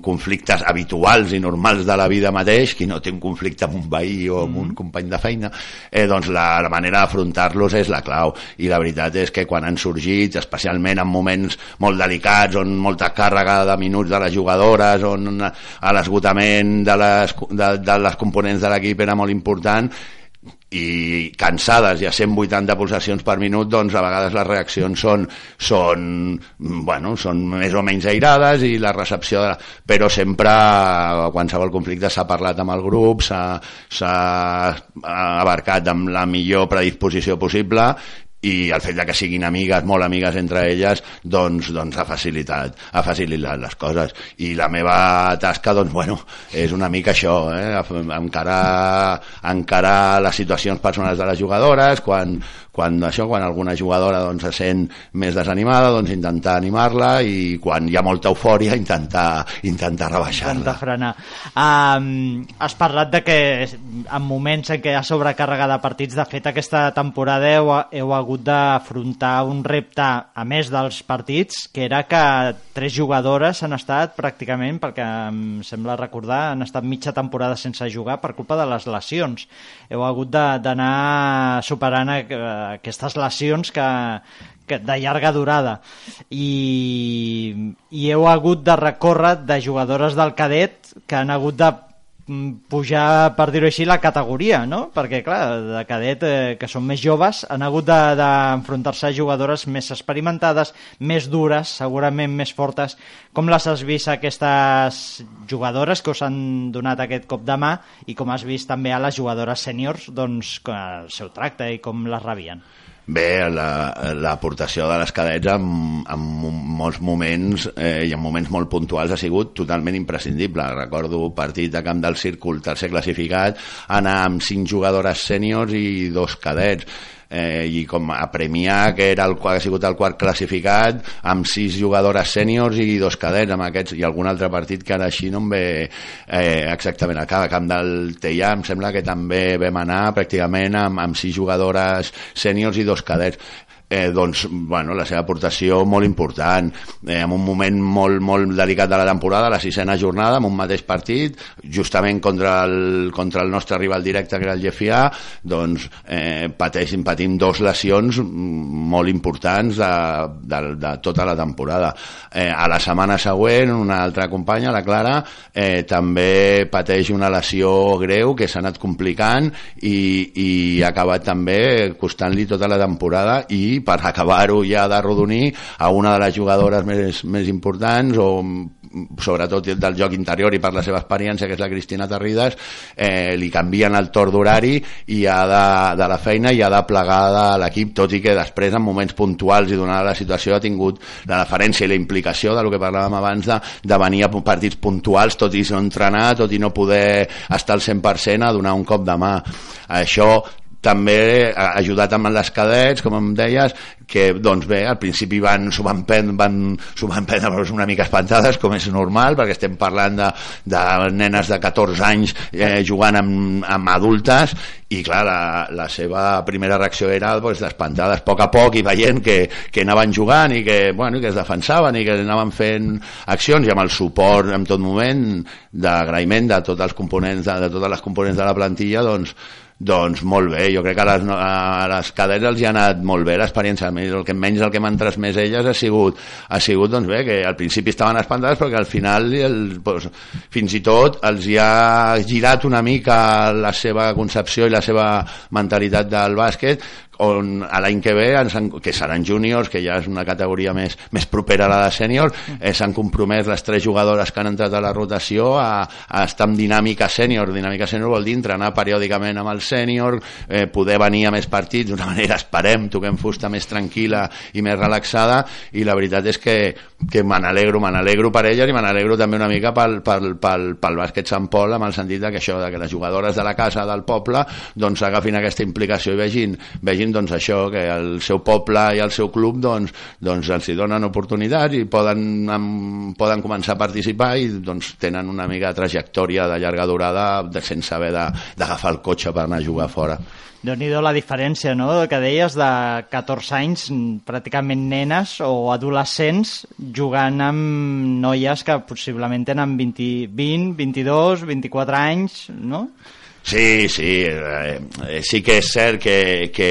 conflictes habituals i normals de la vida mateix, qui no té un conflicte amb un veí o amb un mm. company de feina, eh, doncs la, la manera d'afrontar-los és la clau. I la veritat és que quan han sorgit, especialment en moments molt delicats, on molta càrrega de minuts de les jugadores, on l'esgotament de les, de, de les components de l'equip era molt important, i cansades i a 180 pulsacions per minut, doncs a vegades les reaccions són, són, bueno, són més o menys airades i la recepció... De... Però sempre, qualsevol conflicte s'ha parlat amb el grup, s'ha abarcat amb la millor predisposició possible i el fet de que siguin amigues, molt amigues entre elles, doncs, doncs ha, facilitat, ha facilitat les coses. I la meva tasca, doncs, bueno, és una mica això, eh? encarar, encarar les situacions personals de les jugadores, quan, quan això, quan alguna jugadora doncs, se sent més desanimada, doncs intentar animar-la i quan hi ha molta eufòria intentar, intentar rebaixar-la. Intentar frenar. Um, has parlat de que en moments en què hi ha sobrecàrrega de partits, de fet aquesta temporada heu, heu hagut d'afrontar un repte a més dels partits, que era que tres jugadores han estat pràcticament, perquè em sembla recordar, han estat mitja temporada sense jugar per culpa de les lesions. Heu hagut d'anar superant eh, aquestes lesions que, que de llarga durada. I, i heu hagut de recórrer de jugadores del cadet que han hagut de pujar, per dir-ho així, la categoria, no? Perquè, clar, de cadet, eh, que són més joves, han hagut d'enfrontar-se de, a jugadores més experimentades, més dures, segurament més fortes. Com les has vist aquestes jugadores que us han donat aquest cop de mà i com has vist també a les jugadores sèniors, doncs, el seu tracte i com les rebien? Bé, l'aportació la, de les cadets en, en molts moments eh, i en moments molt puntuals ha sigut totalment imprescindible. Recordo partit de Camp del Círcul, tercer classificat, anar amb cinc jugadores sèniors i dos cadets eh, i com a Premià, que era el, ha sigut el quart classificat, amb sis jugadores sèniors i dos cadets, amb aquests, i algun altre partit que ara així no em ve eh, exactament a cada camp del Teià, em sembla que també vam anar pràcticament amb, amb sis jugadores sèniors i dos cadets eh, doncs, bueno, la seva aportació molt important, eh, en un moment molt, molt delicat de la temporada, la sisena jornada, en un mateix partit, justament contra el, contra el nostre rival directe, que era el GFA, doncs eh, pateixin, patim dos lesions molt importants de, de, de tota la temporada. Eh, a la setmana següent, una altra companya, la Clara, eh, també pateix una lesió greu que s'ha anat complicant i, i ha acabat també costant-li tota la temporada i per acabar-ho ja de rodonir a una de les jugadores més, més importants o sobretot del joc interior i per la seva experiència, que és la Cristina Terrides, eh, li canvien el torn d'horari i ha de, de la feina i ha de plegar de l'equip, tot i que després en moments puntuals i donada la situació ha tingut la deferència i la implicació de lo que parlàvem abans de, de venir a partits puntuals tot i no entrenar, tot i no poder estar al 100% a donar un cop de mà. Això també ha ajudat amb les cadets, com em deies, que doncs bé, al principi van, s'ho van, prendre, van, van prendre una mica espantades, com és normal, perquè estem parlant de, de nenes de 14 anys eh, jugant amb, amb adultes, i clar, la, la seva primera reacció era doncs, d'espantades a poc a poc i veient que, que anaven jugant i que, bueno, que es defensaven i que anaven fent accions i amb el suport en tot moment d'agraïment de tots els components de, de totes les components de la plantilla doncs doncs molt bé, jo crec que a les, a les cadets els hi ha anat molt bé l'experiència, el que menys el que m'han transmès elles ha sigut, ha sigut doncs bé, que al principi estaven espantades però que al final el, doncs, fins i tot els hi ha girat una mica la seva concepció i la seva mentalitat del bàsquet on a l'any que ve, que seran júniors, que ja és una categoria més, més propera a la de sènior, eh, s'han compromès les tres jugadores que han entrat a la rotació a, a estar en dinàmica sènior. Dinàmica sènior vol dir entrenar periòdicament amb el sènior, eh, poder venir a més partits d'una manera, esperem, toquem fusta més tranquil·la i més relaxada, i la veritat és que que me n'alegro, me n'alegro per elles i me n'alegro també una mica pel, pel, pel, pel bàsquet Sant Pol amb el sentit que això, que les jugadores de la casa del poble doncs agafin aquesta implicació i vegin, vegin doncs això, que el seu poble i el seu club doncs, doncs els hi donen oportunitats i poden, amb, poden començar a participar i doncs tenen una mica de trajectòria de llarga durada de, sense haver d'agafar el cotxe per anar a jugar fora déu nhi la diferència, no?, que deies de 14 anys, pràcticament nenes o adolescents, jugant amb noies que possiblement tenen 20, 20 22, 24 anys, no? Sí, sí, eh, sí que és cert que, que,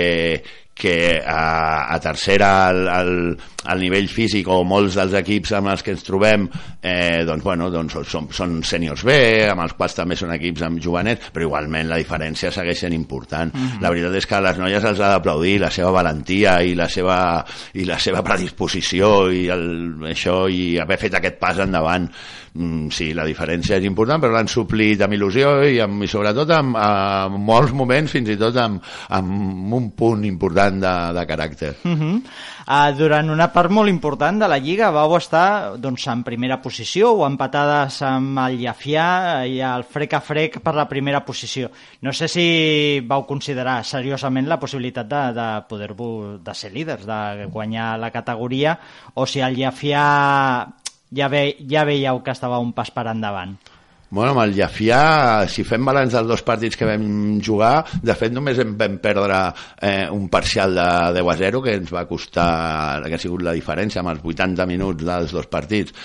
que a, a tercera al, al, al nivell físic o molts dels equips amb els que ens trobem eh, doncs, bueno, doncs són, són sèniors B amb els quals també són equips amb jovenets però igualment la diferència segueix sent important. Mm -hmm. la veritat és que a les noies els ha d'aplaudir la seva valentia i la seva, i la seva predisposició i el, això i haver fet aquest pas endavant. Mm, sí, la diferència és important però l'han suplit amb il·lusió i, amb, i sobretot amb, amb molts moments fins i tot amb, amb un punt important de, de caràcter mm -hmm. uh, durant una part molt important de la Lliga vau estar doncs, en primera posició o empatades amb el Llafià i el frec a frec per la primera posició. No sé si vau considerar seriosament la possibilitat de, de poder-vos de ser líders, de guanyar la categoria, o si el Llafià ja, ve, ja veieu que estava un pas per endavant. Bueno, amb el Llafià, si fem balanç dels dos partits que vam jugar, de fet només em vam perdre eh, un parcial de 10 a 0, que ens va costar, que ha sigut la diferència amb els 80 minuts dels dos partits.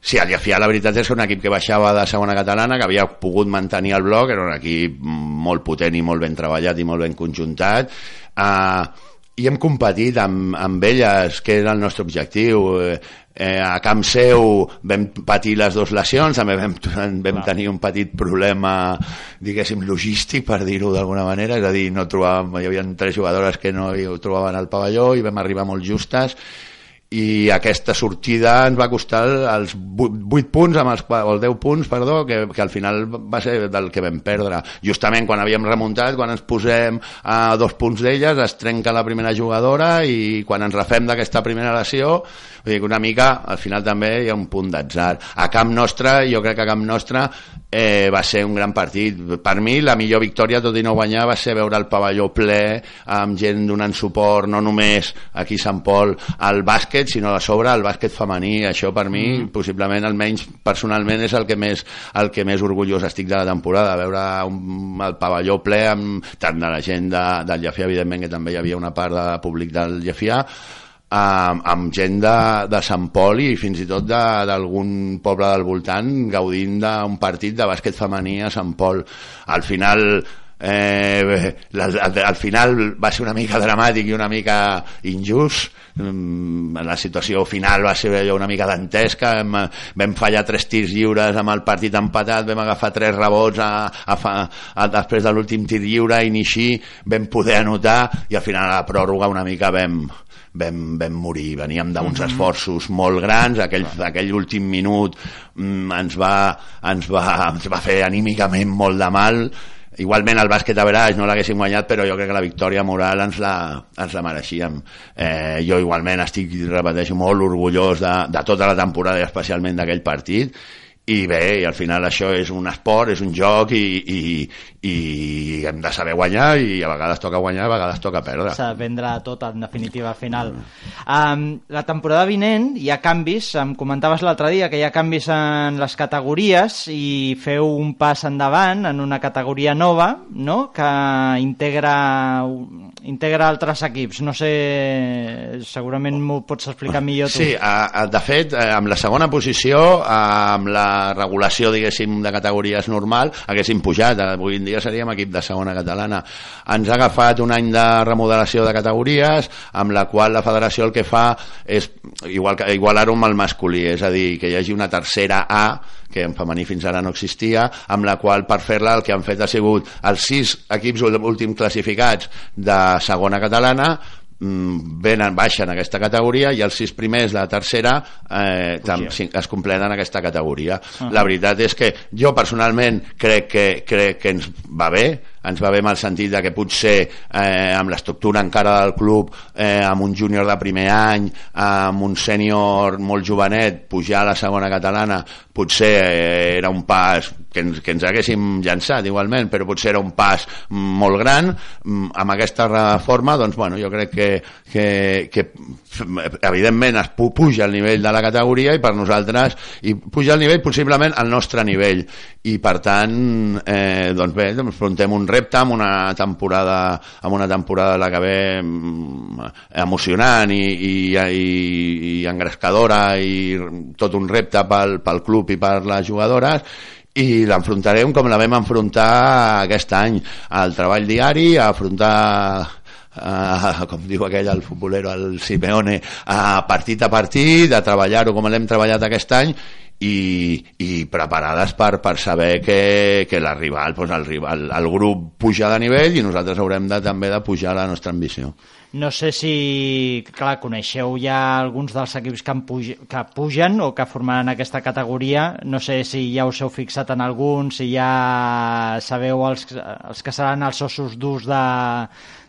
Sí, el Llafià la veritat és que un equip que baixava de segona catalana, que havia pogut mantenir el bloc, era un equip molt potent i molt ben treballat i molt ben conjuntat. Eh, i hem competit amb, amb elles, que era el nostre objectiu. Eh, eh, a Camp Seu vam patir les dues lesions, també vam, vam tenir un petit problema, diguéssim, logístic, per dir-ho d'alguna manera, és a dir, no trobàvem, hi havia tres jugadores que no hi trobaven al pavelló i vam arribar molt justes, i aquesta sortida ens va costar els 8 punts amb els, o els 10 punts, perdó, que, que al final va ser del que vam perdre. Justament quan havíem remuntat, quan ens posem a dos punts d'elles, es trenca la primera jugadora i quan ens refem d'aquesta primera lesió, vull dir que una mica, al final també hi ha un punt d'atzar. A camp nostre, jo crec que a camp nostre eh, va ser un gran partit. Per mi, la millor victòria, tot i no guanyar, va ser veure el pavelló ple, amb gent donant suport, no només aquí a Sant Pol, al bàsquet, sinó a sobre al bàsquet femení. Això per mi, mm. possiblement, almenys personalment, és el que més, el que més orgullós estic de la temporada, veure un, el pavelló ple amb tant de la gent de, del Llefià, evidentment que també hi havia una part de públic del Llefià, amb, amb gent de, de Sant Pol i fins i tot d'algun poble del voltant gaudint d'un partit de bàsquet femení a Sant Pol. Al final eh, al, al final va ser una mica dramàtic i una mica injust la situació final va ser una mica dantesca vam, vam fallar tres tirs lliures amb el partit empatat vam agafar tres rebots a, a, a, després de l'últim tir lliure i ni així vam poder anotar i al final a la pròrroga una mica vam, vam, vam morir, veníem d'uns mhm. esforços molt grans, aquell, aquell últim minut mm, ens, va, ens, va, ens va fer anímicament molt de mal, igualment el bàsquet a veraix no l'haguéssim guanyat però jo crec que la victòria moral ens la, ens la mereixíem. Eh, jo igualment estic, repeteixo, molt orgullós de, de tota la temporada i especialment d'aquell partit i bé, i al final això és un esport, és un joc i, i, i hem de saber guanyar i a vegades toca guanyar, a vegades toca perdre. S'ha de vendre tot en definitiva final. Um, la temporada vinent hi ha canvis, em comentaves l'altre dia que hi ha canvis en les categories i feu un pas endavant en una categoria nova no? que integra integra altres equips. No sé, segurament m'ho pots explicar millor tu. Sí, a, a, de fet, eh, amb la segona posició, amb la regulació, diguéssim, de categories normal, haguéssim pujat. Avui en dia seríem equip de segona catalana. Ens ha agafat un any de remodelació de categories, amb la qual la federació el que fa és igual igualar-ho amb el masculí, és a dir, que hi hagi una tercera A que en femení fins ara no existia, amb la qual per fer-la el que han fet ha sigut els sis equips últims classificats de segona catalana venen, baixen a aquesta categoria i els sis primers de la tercera eh, tam, es completen en aquesta categoria. Uh -huh. La veritat és que jo personalment crec que, crec que ens va bé, ens va bé en el sentit de que potser eh, amb l'estructura encara del club eh, amb un júnior de primer any amb un sènior molt jovenet pujar a la segona catalana potser eh, era un pas que ens, que ens haguéssim llançat igualment, però potser era un pas molt gran. Mm, amb aquesta reforma, doncs, bueno, jo crec que, que, que evidentment es puja el nivell de la categoria i per nosaltres i puja el nivell possiblement al nostre nivell. I per tant eh, doncs bé, enfrontem un repte amb una temporada amb una temporada la que ve mm, emocionant i, i, i, i engrescadora i tot un repte pel, pel club i per les jugadores i l'enfrontarem com la vam enfrontar aquest any. Al treball diari, a afrontar Uh, com diu aquell el futbolero el Simeone a partit a partit a treballar-ho com l'hem treballat aquest any i, i preparades per, per saber que, que la rival, doncs el, rival, el grup puja de nivell i nosaltres haurem de, també de pujar la nostra ambició no sé si, clar, coneixeu ja alguns dels equips que, puj que pugen o que formaran aquesta categoria. No sé si ja us heu fixat en algun, si ja sabeu els, els que seran els ossos durs de,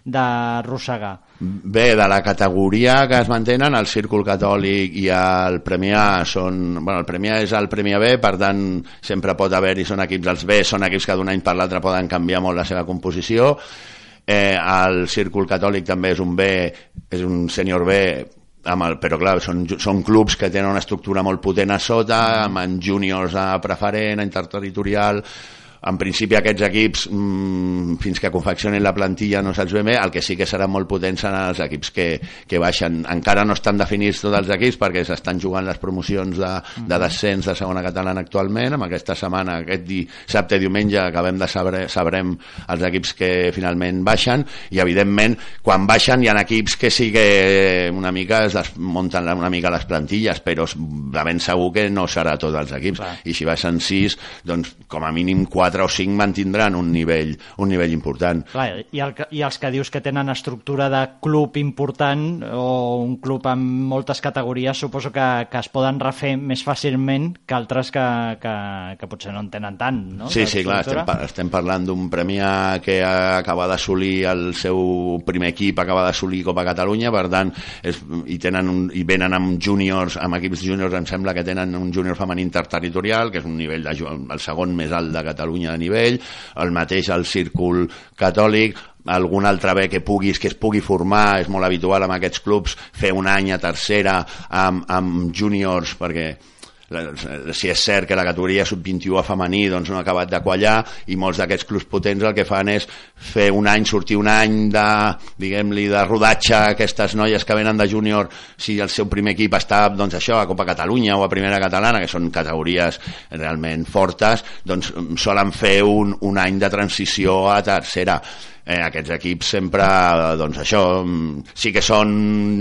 de Rossegà. Bé, de la categoria que es mantenen, el Círcul Catòlic i el Premià són... Bueno, el Premià és el Premià B, per tant, sempre pot haver-hi, són equips dels B, són equips que d'un any per l'altre poden canviar molt la seva composició eh, el Círcul Catòlic també és un B, és un sènior B amb el, però clar, són, són clubs que tenen una estructura molt potent a sota, amb júniors a preferent, a interterritorial, en principi aquests equips mmm, fins que confeccionin la plantilla no saps ben bé, el que sí que seran molt potents seran els equips que, que baixen. Encara no estan definits tots els equips perquè s'estan jugant les promocions de, de descens de segona catalana actualment. Amb aquesta setmana, aquest dissabte i diumenge acabem de saber, sabrem els equips que finalment baixen. I evidentment quan baixen hi ha equips que sí que una mica es les, munten una mica les plantilles però de ben segur que no serà tots els equips. Clar. i si baixen sis doncs com a mínim quatre 4 o 5 mantindran un nivell, un nivell important. Clar, i, el, I els que dius que tenen estructura de club important o un club amb moltes categories suposo que, que es poden refer més fàcilment que altres que, que, que potser no en tenen tant, no? Sí, sí, clar, estem, estem parlant d'un Premià que acaba d'assolir el seu primer equip, acaba d'assolir Copa Catalunya, per tant, és, i, tenen un, i venen amb júniors, amb equips júniors, em sembla que tenen un júnior femení interterritorial, que és un nivell de, el segon més alt de Catalunya Catalunya de nivell, el mateix al círcul catòlic, algun altre bé que puguis que es pugui formar, és molt habitual amb aquests clubs fer un any a tercera amb, amb júniors perquè si és cert que la categoria sub-21 a femení doncs no ha acabat de quallar i molts d'aquests clubs potents el que fan és fer un any, sortir un any de, diguem-li, de rodatge a aquestes noies que venen de júnior. Si el seu primer equip està doncs això, a Copa Catalunya o a Primera Catalana, que són categories realment fortes, doncs solen fer un, un any de transició a tercera eh, aquests equips sempre, doncs això, mm, sí que són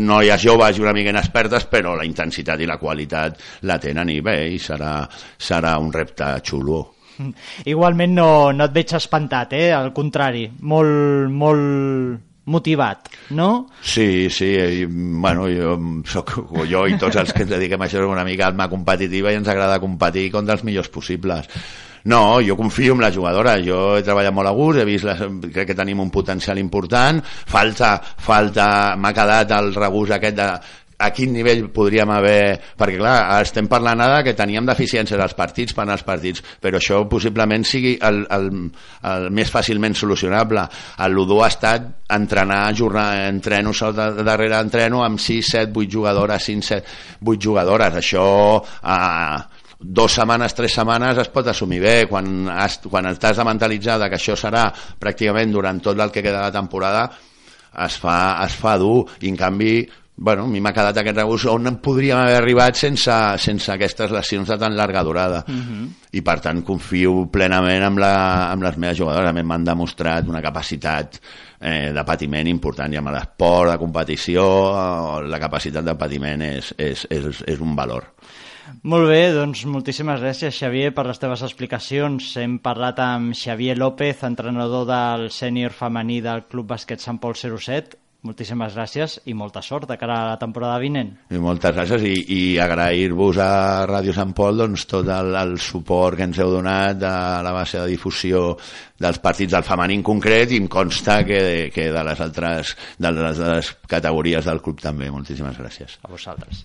noies joves i una mica inexpertes, però la intensitat i la qualitat la tenen i bé, i serà, serà un repte xulo. Igualment no, no et veig espantat, eh? al contrari, molt, molt motivat, no? Sí, sí, i, bueno, jo, soc, jo i tots els que ens dediquem a això una mica alma competitiva i ens agrada competir contra els millors possibles no, jo confio en la jugadora, jo he treballat molt a gust, he vist les, crec que tenim un potencial important, falta, falta m'ha quedat el regust aquest de a quin nivell podríem haver... Perquè, clar, estem parlant ara que teníem deficiències als partits per als partits, però això possiblement sigui el, el, el més fàcilment solucionable. El Ludó ha estat entrenar, jornar, entreno darrere entreno amb 6, 7, 8 jugadores, 5, 7, 8 jugadores. Això... Eh, dos setmanes, tres setmanes es pot assumir bé, quan, has, quan estàs de mentalitzar que això serà pràcticament durant tot el que queda de la temporada es fa, es fa dur i en canvi bueno, a mi m'ha quedat aquest regust on podríem haver arribat sense, sense aquestes lesions de tan llarga durada uh mhm. -huh. i per tant confio plenament amb, la, amb les meves jugadores a m'han demostrat una capacitat eh, de patiment important i amb l'esport de competició la capacitat de patiment és, és, és, és un valor molt bé, doncs moltíssimes gràcies, Xavier, per les teves explicacions. Hem parlat amb Xavier López, entrenador del sènior femení del Club Bàsquet Sant Pol 07. moltíssimes gràcies i molta sort de cara a la temporada vinent. I moltes gràcies i, i agrair-vos a Ràdio Sant Pol doncs, tot el, el suport que ens heu donat a la base de difusió dels partits del femení en concret i em consta que, que de les altres de les, de les categories del club també. Moltíssimes gràcies. A vosaltres.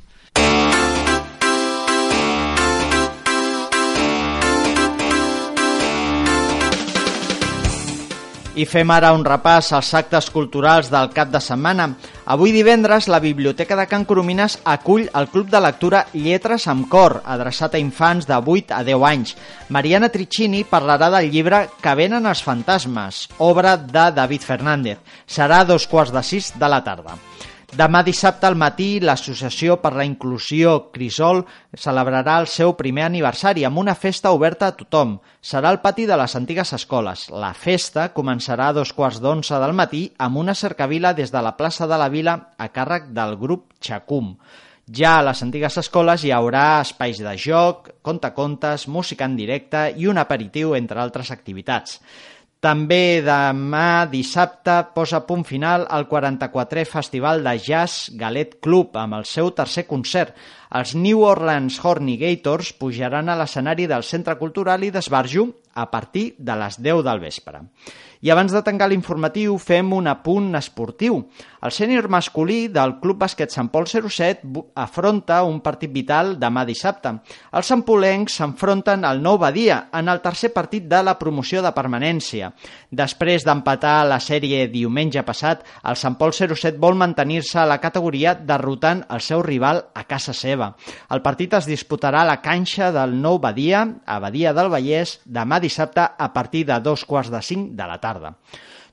I fem ara un repàs als actes culturals del cap de setmana. Avui divendres, la Biblioteca de Can Coromines acull el Club de Lectura Lletres amb Cor, adreçat a infants de 8 a 10 anys. Mariana Tricini parlarà del llibre Que venen els fantasmes, obra de David Fernández. Serà a dos quarts de sis de la tarda. Demà dissabte al matí, l'Associació per la Inclusió Crisol celebrarà el seu primer aniversari amb una festa oberta a tothom. Serà al pati de les antigues escoles. La festa començarà a dos quarts d'onze del matí amb una cercavila des de la plaça de la Vila a càrrec del grup Xacum. Ja a les antigues escoles hi haurà espais de joc, contacontes, música en directe i un aperitiu, entre altres activitats. També demà dissabte posa punt final al 44è Festival de Jazz Galet Club amb el seu tercer concert. Els New Orleans Hornigators pujaran a l'escenari del Centre Cultural i d'Esbarjo a partir de les 10 del vespre. I abans de tancar l'informatiu fem un apunt esportiu. El sènior masculí del Club Bàsquet Sant Pol 07 afronta un partit vital demà dissabte. Els sampolencs s'enfronten al Nou Badia en el tercer partit de la promoció de permanència. Després d'empatar la sèrie diumenge passat, el Sant Pol 07 vol mantenir-se a la categoria derrotant el seu rival a casa seva. El partit es disputarà a la canxa del Nou Badia, a Badia del Vallès, demà dissabte a partir de dos quarts de cinc de la tarda.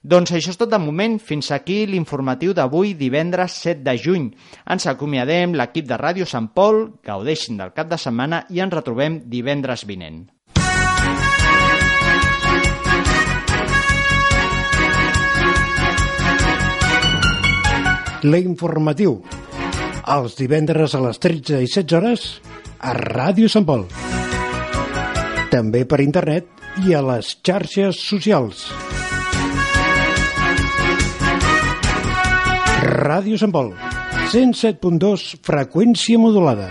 Doncs això és tot de moment. Fins aquí l'informatiu d'avui, divendres 7 de juny. Ens acomiadem l'equip de Ràdio Sant Pol, gaudeixin del cap de setmana i ens retrobem divendres vinent. L'informatiu. Els divendres a les 13 i 16 hores a Ràdio Sant Pol. També per internet i a les xarxes socials. Ràdio Sant Pol, 107.2, freqüència modulada.